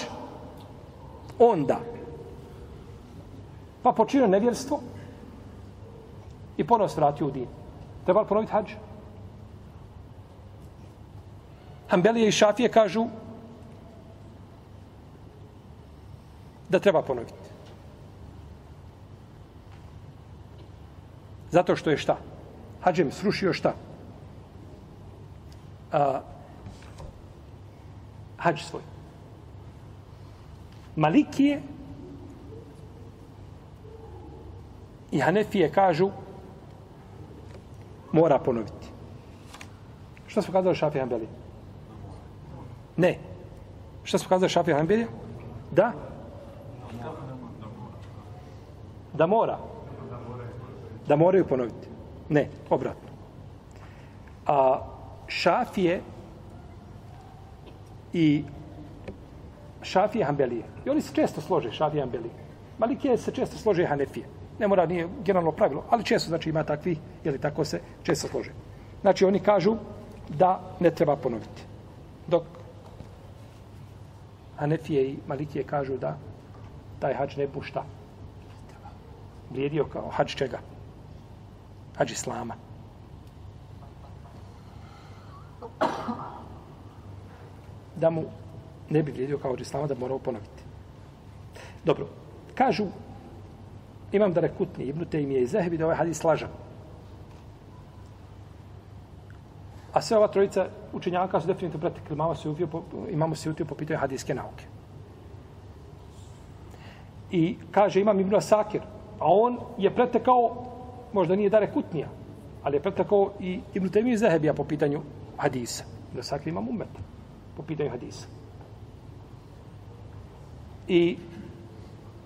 onda. Pa počinio nevjerstvo i ponovno se vratio u din. Treba li ponoviti hađ? Hanbelije i Šafije kažu da treba ponoviti. Zato što je šta? Hađem srušio šta? A, hađ svoj. Malikije i Hanefije kažu mora ponoviti. Što smo kazali Šafija Hanbeli? Ne. Što smo kazali Šafija Hanbeli? Da. Da mora. Da moraju ponoviti. Ne, obratno. A Šafije i Šafije Hanbelije. I oni se često slože, Šafije Hanbelije. Malikije se često slože Hanefije. Ne mora, nije generalno pravilo, ali često, znači, ima takvi, ili tako se često slože. Znači, oni kažu da ne treba ponoviti. Dok Hanefije i Malikije kažu da taj hač ne pušta. Vrijedio kao hač čega? Hač Islama. Da mu ne bi vrijedio kao od islama da morao ponoviti. Dobro, kažu, imam da rekutni, Ibnu im je iz da ovaj hadis lažan. A sve ova trojica učenjaka su definitivno pretekli imamo se utio po, imamo se utio po pitanju hadijske nauke. I kaže, imam Ibnu Asakir, a on je pretekao, možda nije Dare Kutnija, ali je pretekao i Ibnu Tejmije iz Zahebija po pitanju hadisa. Ibnu Asakir imam umet po pitanju hadisa. I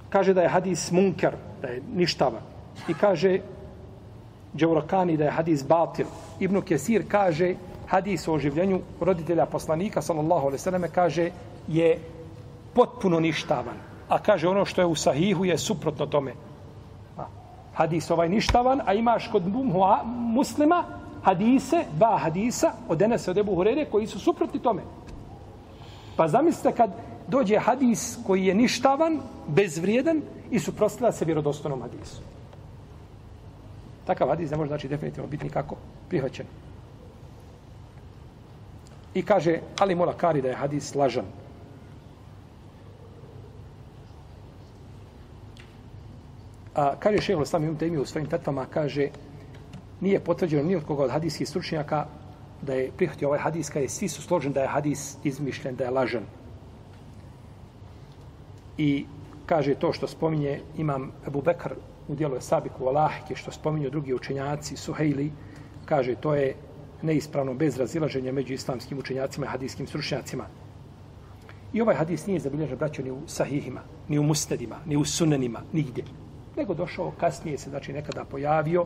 kaže da je hadis munker, da je ništava. I kaže Džaurakani da je hadis batil. Ibnu Kesir kaže hadis o oživljenju roditelja poslanika, sallallahu alaihi sallam, kaže je potpuno ništavan. A kaže ono što je u sahihu je suprotno tome. Hadis ovaj ništavan, a imaš kod muslima hadise, dva hadisa od Enesa od Ebu Hurere koji su suprotni tome. Pa zamislite kad dođe hadis koji je ništavan, bezvrijedan i suprostila se vjerodostanom hadisu. Takav hadis ne može znači definitivno biti nikako prihvaćen. I kaže Ali Mola Kari da je hadis lažan. A kaže šehol Islam Ibn Taymi u svojim petvama, kaže nije potvrđeno ni od koga od hadijskih stručnjaka da je prihvatio ovaj hadis, kada je svi su složeni da je hadis izmišljen, da je lažan. I kaže to što spominje imam Abu Bekr u dijelu Sabiku Alahike, što spominju drugi učenjaci, Suhejli, kaže to je neispravno bez razilaženja među islamskim učenjacima i hadijskim stručnjacima. I ovaj hadis nije zabilježen, braćo, ni u sahihima, ni u mustedima, ni u sunanima, nigdje. Nego došao, kasnije se, znači, nekada pojavio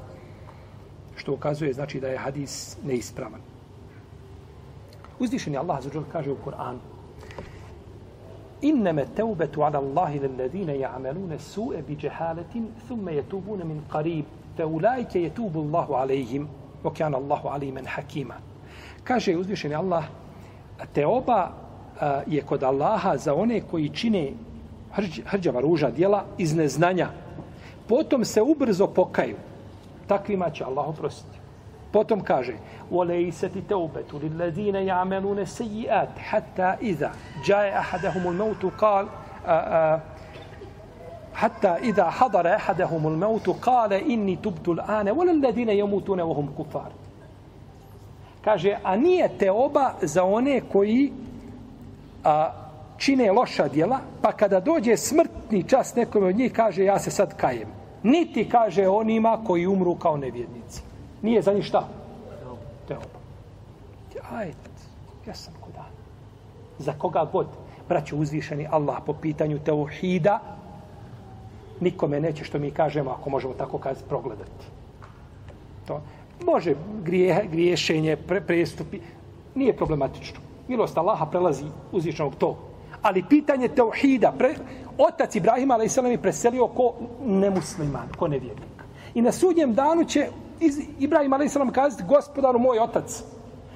Što ukazuje znači da je hadis neispravan. Uzvišeni Allah zađer, kaže u Kur'anu إنما التوبة على الله للذين يعملون السوء بجهالة ثم يتوبون من قريب فأولئك يتوب الله عليهم وكان الله عليما حكيما kaže uzvišeni Allah teoba je kod Allaha za one koji čine hrđ, hrđava ruža dijela iz neznanja potom se ubrzo pokaju takvima će Allah oprostiti potom kaže وليست توبة للذين يعملون السيئات حتى إذا جاء أحدهم الموت قال حتى إذا حضر أحدهم الموت قال إني تبت الآن ولا الذين يموتون وهم كفار kaže, a nije te oba za one koji a, čine loša djela, pa kada dođe smrtni čas nekome od njih, kaže, ja se sad kajem. Niti kaže onima koji umru kao nevjednici. Nije za njih šta? Teoba. Ajet, ja sam kuda. Za koga god, braću uzvišeni Allah po pitanju teuhida, nikome neće što mi kažemo, ako možemo tako kazati, progledati. To može grije, griješenje, pre, prestupi, nije problematično. Milost Allaha prelazi uzvišenog to. Ali pitanje teuhida, pre, otac Ibrahima, ali je preselio ko nemusliman, ko nevjernik. I na sudnjem danu će Ibrahim a.s. kazati, gospodaru moj otac,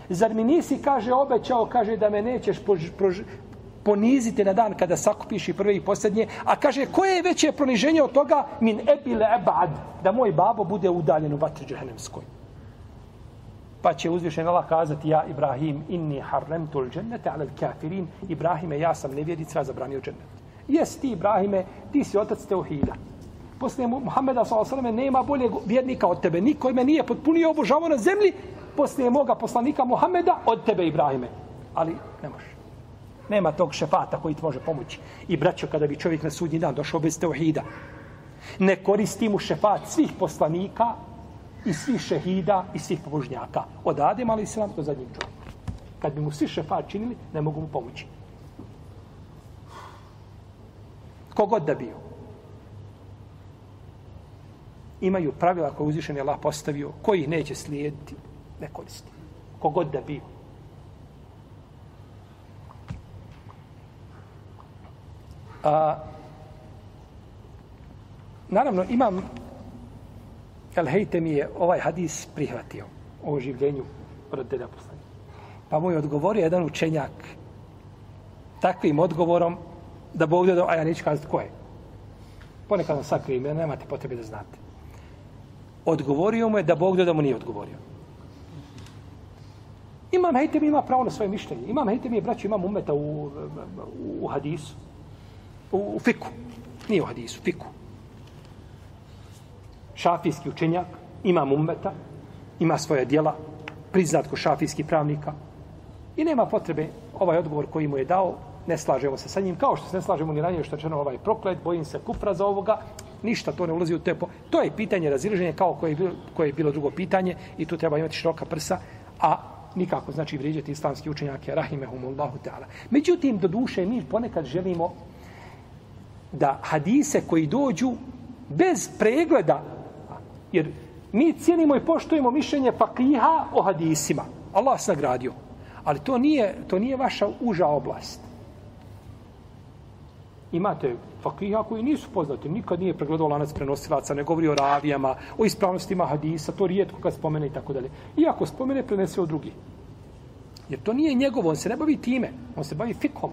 zar mi nisi, kaže, obećao, kaže, da me nećeš pož, pož, poniziti na dan kada sakupiš i prve i posljednje, a kaže, koje je veće proniženje od toga, min ebile ebad, da moj babo bude udaljen u vatri džehennemskoj. Pa će uzvišen Allah kazati, ja Ibrahim, inni harrem tul džennete, ale kafirin, Ibrahime, ja sam nevjedica, zabranio džennet. Jes ti, Ibrahime, ti si otac Teohida poslije Muhammeda s.a.v. nema bolje vjernika od tebe. Niko ime nije potpunio obožavo na zemlji poslije moga poslanika Muhammeda od tebe, Ibrahime. Ali ne može. Nema tog šefata koji ti može pomoći. I braćo, kada bi čovjek na sudnji dan došao bez teohida, ne koristi mu šefat svih poslanika i svih šehida i svih pobožnjaka. Od Adem, ali se do zadnjeg čovjeka. Kad bi mu svi šefat činili, ne mogu mu pomoći. Kogod da bio imaju pravila koje uzvišen je Allah postavio, koji ih neće slijediti, ne koristi. Kogod da bio. A, naravno, imam El Hejte mi je ovaj hadis prihvatio o življenju roditelja poslanika. Pa mu je odgovorio jedan učenjak takvim odgovorom da Bog da, a ja neću kazati ko je. Ponekad vam sakrijem, nemate potrebe da znate odgovorio mu je da Bog da mu nije odgovorio. Imam Hejtem ima pravo na svoje mišljenje. Imam Hejtem je, braću, imam umeta u, u, u hadisu. U, u fiku. Nije u hadisu, fiku. Šafijski učenjak, imam umeta, ima svoje dijela, priznat ko šafijski pravnika. I nema potrebe ovaj odgovor koji mu je dao, ne slažemo se sa njim, kao što se ne slažemo ni ranije što je ovaj proklet, bojim se kufra za ovoga, ništa to ne ulazi u tepo. To je pitanje razilaženja kao koje je, bilo, koje je bilo drugo pitanje i tu treba imati široka prsa, a nikako znači vrijeđati islamski učenjake, rahimehumullahu ta'ala. Međutim, do duše mi ponekad želimo da hadise koji dođu bez pregleda, jer mi cijenimo i poštujemo mišljenje fakiha o hadisima. Allah se nagradio. Ali to nije, to nije vaša uža oblast. Imate fakiha koji nisu poznati, nikad nije pregledao lanac prenosilaca, ne govori o ravijama, o ispravnostima hadisa, to rijetko kad spomene i tako dalje. Iako spomene, prenese o drugi. Jer to nije njegovo, on se ne bavi time, on se bavi fikom.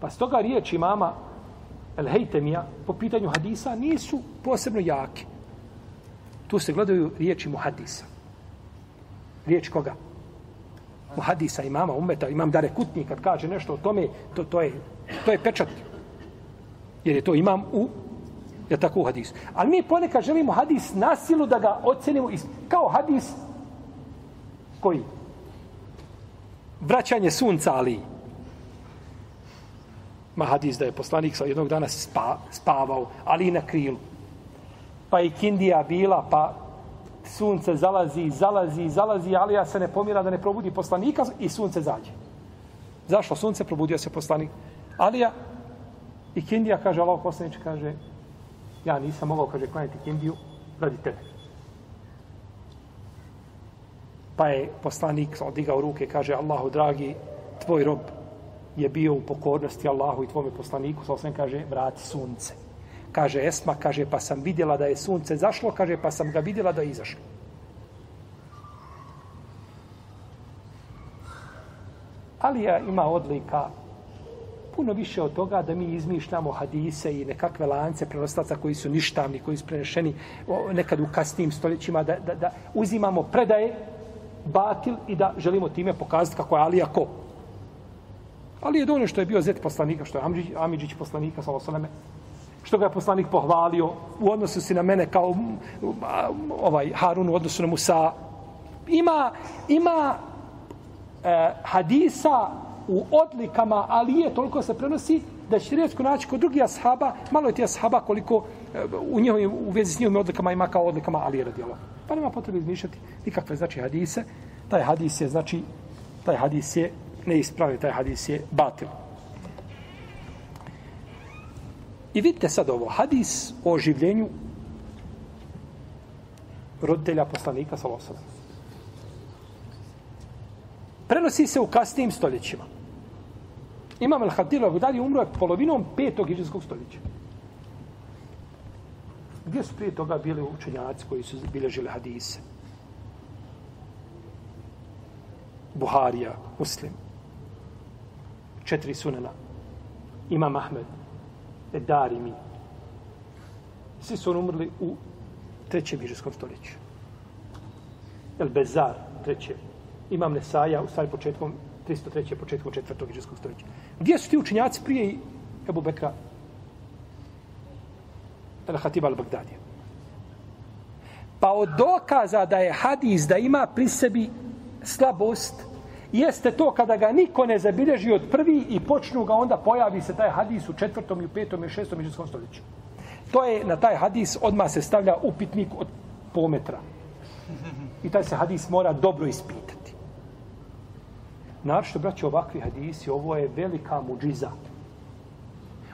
Pa s toga riječi El Hejtemija po pitanju hadisa nisu posebno jake. Tu se gledaju riječi mu hadisa. Riječ koga? Muhadisa, imama, umeta, imam dare kutni, kad kaže nešto o tome, to, to, je, to je pečat. Jer je to imam u, je tako u hadisu. Ali mi ponekad želimo hadis na silu da ga ocenimo iz, kao hadis koji? Vraćanje sunca ali. Ma hadis da je poslanik sa jednog dana spa, spavao, ali na krilu. Pa i Kindija bila, pa sunce zalazi, zalazi, zalazi, ali ja se ne pomira da ne probudi poslanika i sunce zađe. Zašlo sunce probudio se poslanik? Alija i Kindija kaže, Allah poslanič kaže, ja nisam mogao, kaže, klanjati Kindiju radi tebe. Pa je poslanik odigao ruke, kaže Allahu dragi, tvoj rob je bio u pokornosti Allahu i tvome poslaniku, sa osvijem kaže, vrati sunce. Kaže Esma, kaže, pa sam vidjela da je sunce zašlo, kaže, pa sam ga vidjela da je izašlo. Alija ima odlika puno više od toga da mi izmišljamo hadise i nekakve lance prenostaca koji su ništavni, koji su prenešeni nekad u kasnim stoljećima, da, da, da uzimamo predaje batil i da želimo time pokazati kako je Alija ko. Ali je dovoljno što je bio zet poslanika, što je Amidžić poslanika, sa osaleme, što ga je poslanik pohvalio u odnosu si na mene kao ovaj Harun u odnosu na Musa. Ima, ima e, hadisa u odlikama ali je toliko se prenosi da će rijetko naći kod drugih ashaba, malo je ti ashaba koliko e, u, njihovim, u vezi s njihovim odlikama ima kao odlikama Alije radijalo. Pa nema potrebe izmišljati nikakve znači hadise. Taj hadis je, znači, taj hadis je neispravio, taj hadis je batil. I vidite sad ovo, hadis o oživljenju roditelja poslanika sa Losavom. Prenosi se u kasnijim stoljećima. Imam Al-Hadil Al-Hudari umro je polovinom petog iđanskog stoljeća. Gdje su prije toga bili učenjaci koji su bilježili hadise? Buharija, Muslim. Četiri sunena. Imam Ahmed. Edarimi. Svi su umrli u trećem hiđarskom stoljeću. El Bezar, treće. Imam Nesaja, u stvari početkom 303. početkom četvrtog hiđarskog stoljeća. Gdje su ti učinjaci prije Ebu Bekra El-Hatiba al-Bagdadija? Pa od dokaza da je hadis da ima pri sebi slabost, jeste to kada ga niko ne zabilježi od prvi i počnu ga, onda pojavi se taj hadis u četvrtom i u petom i šestom iđanskom stoljeću. To je na taj hadis odmah se stavlja upitnik od pometra. I taj se hadis mora dobro ispitati. Naravno, braće, ovakvi hadisi, ovo je velika muđiza.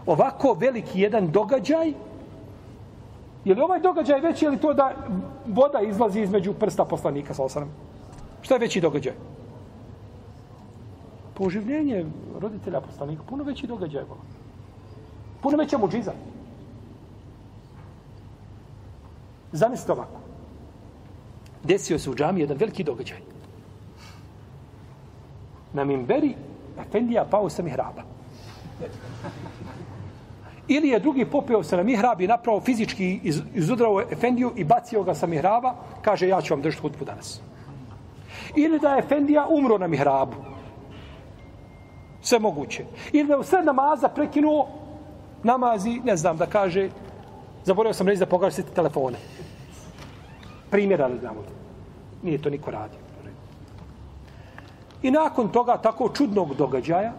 Ovako veliki jedan događaj, je li ovaj događaj veći je li to da voda izlazi između prsta poslanika, sa osanem? Šta je veći događaj? Poživljenje roditelja poslanika, puno veći događaj. Bo. Puno veća muđiza. Zamislite ovako. Desio se u džami jedan veliki događaj na mimberi Efendija pao sa mihraba. Ili je drugi popeo se na mihrab i napravo fizički iz, izudrao Efendiju i bacio ga sa mihraba, kaže ja ću vam držati hutbu danas. Ili da je Efendija umro na mihrabu. Sve moguće. Ili da je u namaza prekinuo namazi, ne znam, da kaže, zaboravio sam reći da pogasite telefone. Primjera li znamo. Nije to niko radio. I nakon toga tako čudnog događaja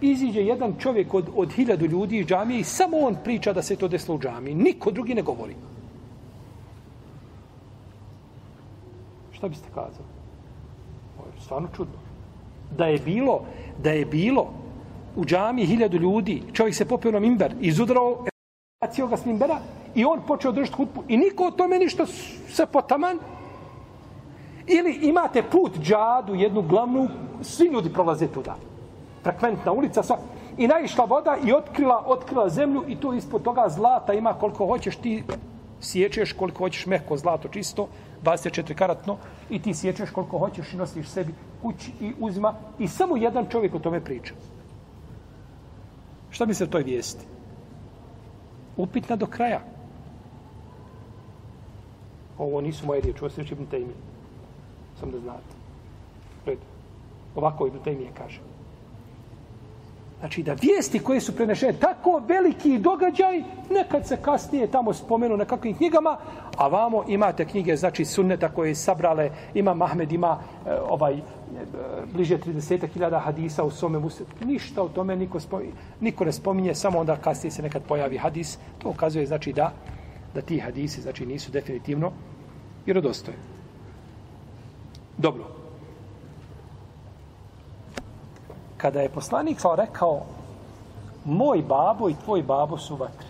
iziđe jedan čovjek od, od hiljadu ljudi iz džamije i samo on priča da se to desilo u džamiji. Niko drugi ne govori. Šta biste kazali? Ovo je stvarno čudno. Da je bilo, da je bilo u džami hiljadu ljudi, čovjek se popio na mimber, izudrao, bacio ga s mimbera i on počeo držati hutbu i niko o tome ništa se potaman, Ili imate put džadu, jednu glavnu, svi ljudi prolaze tuda. Frekventna ulica, sva. I naišla voda i otkrila, otkrila zemlju i to ispod toga zlata ima koliko hoćeš ti siječeš koliko hoćeš mehko zlato čisto, 24 karatno i ti sjećeš koliko hoćeš i nosiš sebi kući i uzima i samo jedan čovjek o tome priča. Šta mi se toj vijesti? Upitna do kraja. Ovo nisu moje riječi, ovo se još Ibn imenu sam da znate. Red. Ovako Ibn Taymije kaže. Znači da vijesti koje su prenešene tako veliki događaj, nekad se kasnije tamo spomenu na kakvim knjigama, a vamo imate knjige, znači sunneta koje je sabrale, ima Mahmed, ima e, ovaj, e, bliže 30.000 hadisa u svome musu. Ništa o tome niko, spominje, niko ne spominje, samo onda kasnije se nekad pojavi hadis. To ukazuje znači da da ti hadisi znači nisu definitivno vjerodostojni. Dobro. Kada je poslanik sa rekao moj babo i tvoj babo su vatri.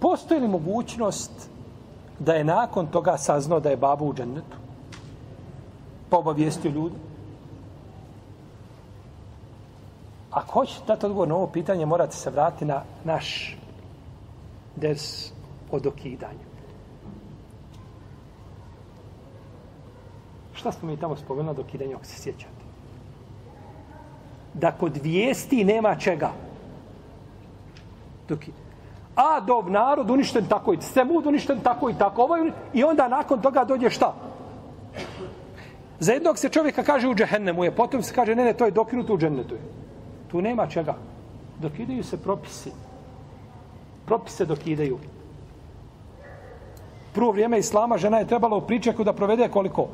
Postoji li mogućnost da je nakon toga saznao da je babo u džennetu, pa obavijestio ljudi. Ako hoćete dati odgovor na ovo pitanje, morate se vratiti na naš des od okidanja. Šta smo mi tamo spomenuli na dokidanju, ako se sjećate? Da kod vijesti nema čega. Dokidanje. A dov narod uništen tako i Semud uništen tako i tako. Ovaj, I onda nakon toga dođe šta? Za jednog se čovjeka kaže u džehennemu je, potom se kaže ne, ne, to je dokinuto u džennetu. Tu nema čega. Dokidaju se propisi. Propise dokidaju. Prvo vrijeme Islama žena je trebala u pričeku da provede koliko?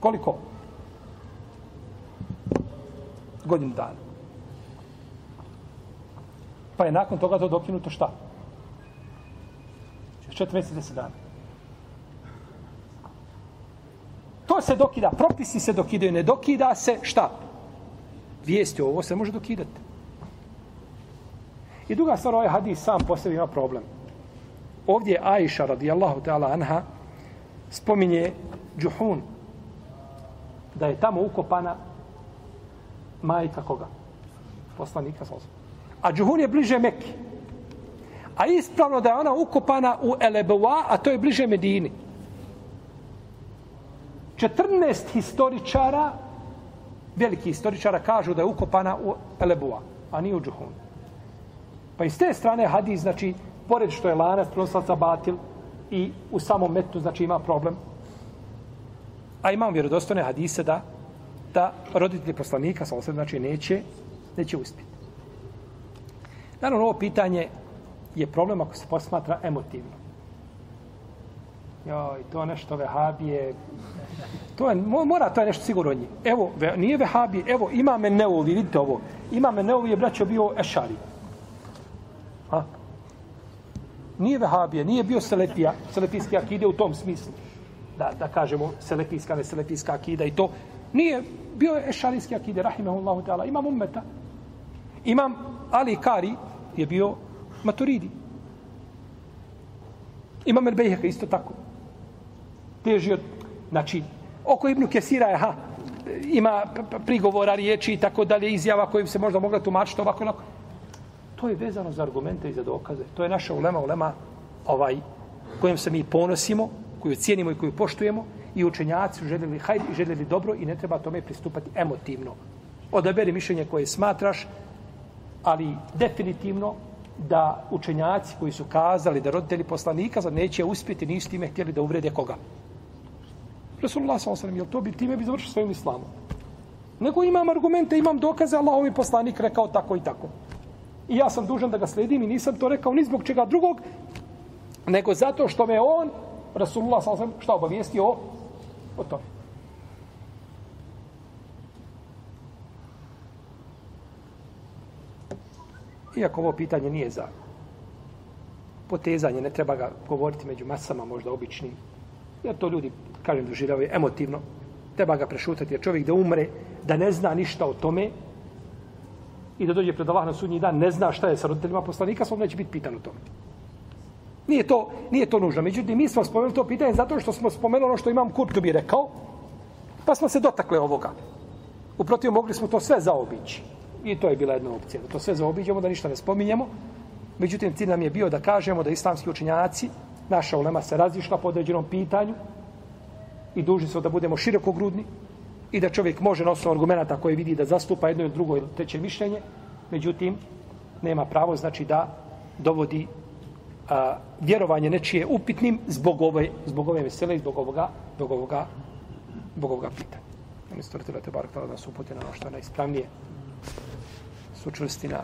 Koliko? Godinu dana. Pa je nakon toga to dokinuto šta? Četiri mjeseca, deset dana. To se dokida, propisi se dokidaju, ne dokida se šta? Vijesti ovo se može dokidati. I druga stvar, ovaj hadis sam po sebi ima problem. Ovdje Aisha radijallahu ta'ala anha spominje Džuhun da je tamo ukopana majka koga? Poslanika sa A Džuhur je bliže Mekke. A ispravno da je ona ukopana u Elebua, a to je bliže Medini. 14 historičara, veliki historičara, kažu da je ukopana u Elebua, a nije u Džuhun. Pa iz te strane hadis, znači, pored što je lanac proslaca batil i u samom metu, znači, ima problem. A imamo vjerodostojne hadise da da roditelji poslanika, sa znači, neće, neće uspjeti. Naravno, ovo pitanje je problem ako se posmatra emotivno. Joj, to nešto vehabije. To je, mora, to je nešto sigurno od njih. Evo, ve, nije vehabije, evo, ima me neovi, vidite ovo. Ima me neovi je braćo bio ešari. Ha? Nije vehabije, nije bio selepija, selepijski akide u tom smislu. Da, da kažemo selefijska, ne akida i to. Nije bio ešarijski akide, rahimahullahu ta'ala. Imam ummeta. Imam Ali Kari je bio maturidi. Imam El Bejheka isto tako. Teži od, znači, oko Ibnu Kesira je, ha, ima prigovora, riječi i tako dalje, izjava kojim se možda mogla tumačiti ovako onako. To je vezano za argumente i za dokaze. To je naša ulema, ulema ovaj, kojim se mi ponosimo, koju cijenimo i koju poštujemo i učenjaci su željeli hajde i željeli dobro i ne treba tome pristupati emotivno. Odaberi mišljenje koje smatraš ali definitivno da učenjaci koji su kazali da roditelji poslanika za neće uspjeti, nisu time htjeli da uvrede koga. Resulullah s.a.v. Jel to bi time bi završio svojim islamom? Nego imam argumente, imam dokaze, Allah ovaj poslanik rekao tako i tako. I ja sam dužan da ga sledim i nisam to rekao ni zbog čega drugog, nego zato što me on, Rasulullah s.a.v. šta obavijestio o, o tome. Iako ovo pitanje nije za potezanje, ne treba ga govoriti među masama, možda običnim. Jer to ljudi, kažem, doživljavaju emotivno. Treba ga prešutati, jer čovjek da umre, da ne zna ništa o tome i da dođe pred Allah na sudnji dan, ne zna šta je sa roditeljima poslanika, svom neće biti pitan o tome. Nije to, nije to nužno. Međutim, mi smo spomenuli to pitanje zato što smo spomenuli ono što imam Kurtu bi rekao, pa smo se dotakle ovoga. Uprotiv, mogli smo to sve zaobići. I to je bila jedna opcija. Da to sve zaobiđemo, da ništa ne spominjemo. Međutim, cilj nam je bio da kažemo da islamski učenjaci, naša ulema se razišla po određenom pitanju i dužni smo da budemo širokogrudni i da čovjek može na osnovu argumenta koje vidi da zastupa jedno ili drugo ili treće mišljenje. Međutim, nema pravo znači da dovodi a, vjerovanje nečije upitnim zbog ove, zbog ove vesele i zbog ovoga, zbog ovoga, zbog ovoga pitanja. Oni stvrtila te bar da nas uputi na ono što je najispravnije su čvrsti na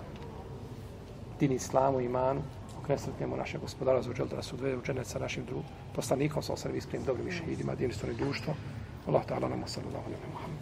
din islamu i imanu, okresretnjemo naše gospodara za uđel da nas odvede učenec sa našim drugim poslanikom, sa osrvi iskrenim dobrim više šehidima, din istorije društvo. Allah ta'ala nam sallallahu alaihi wa sallam.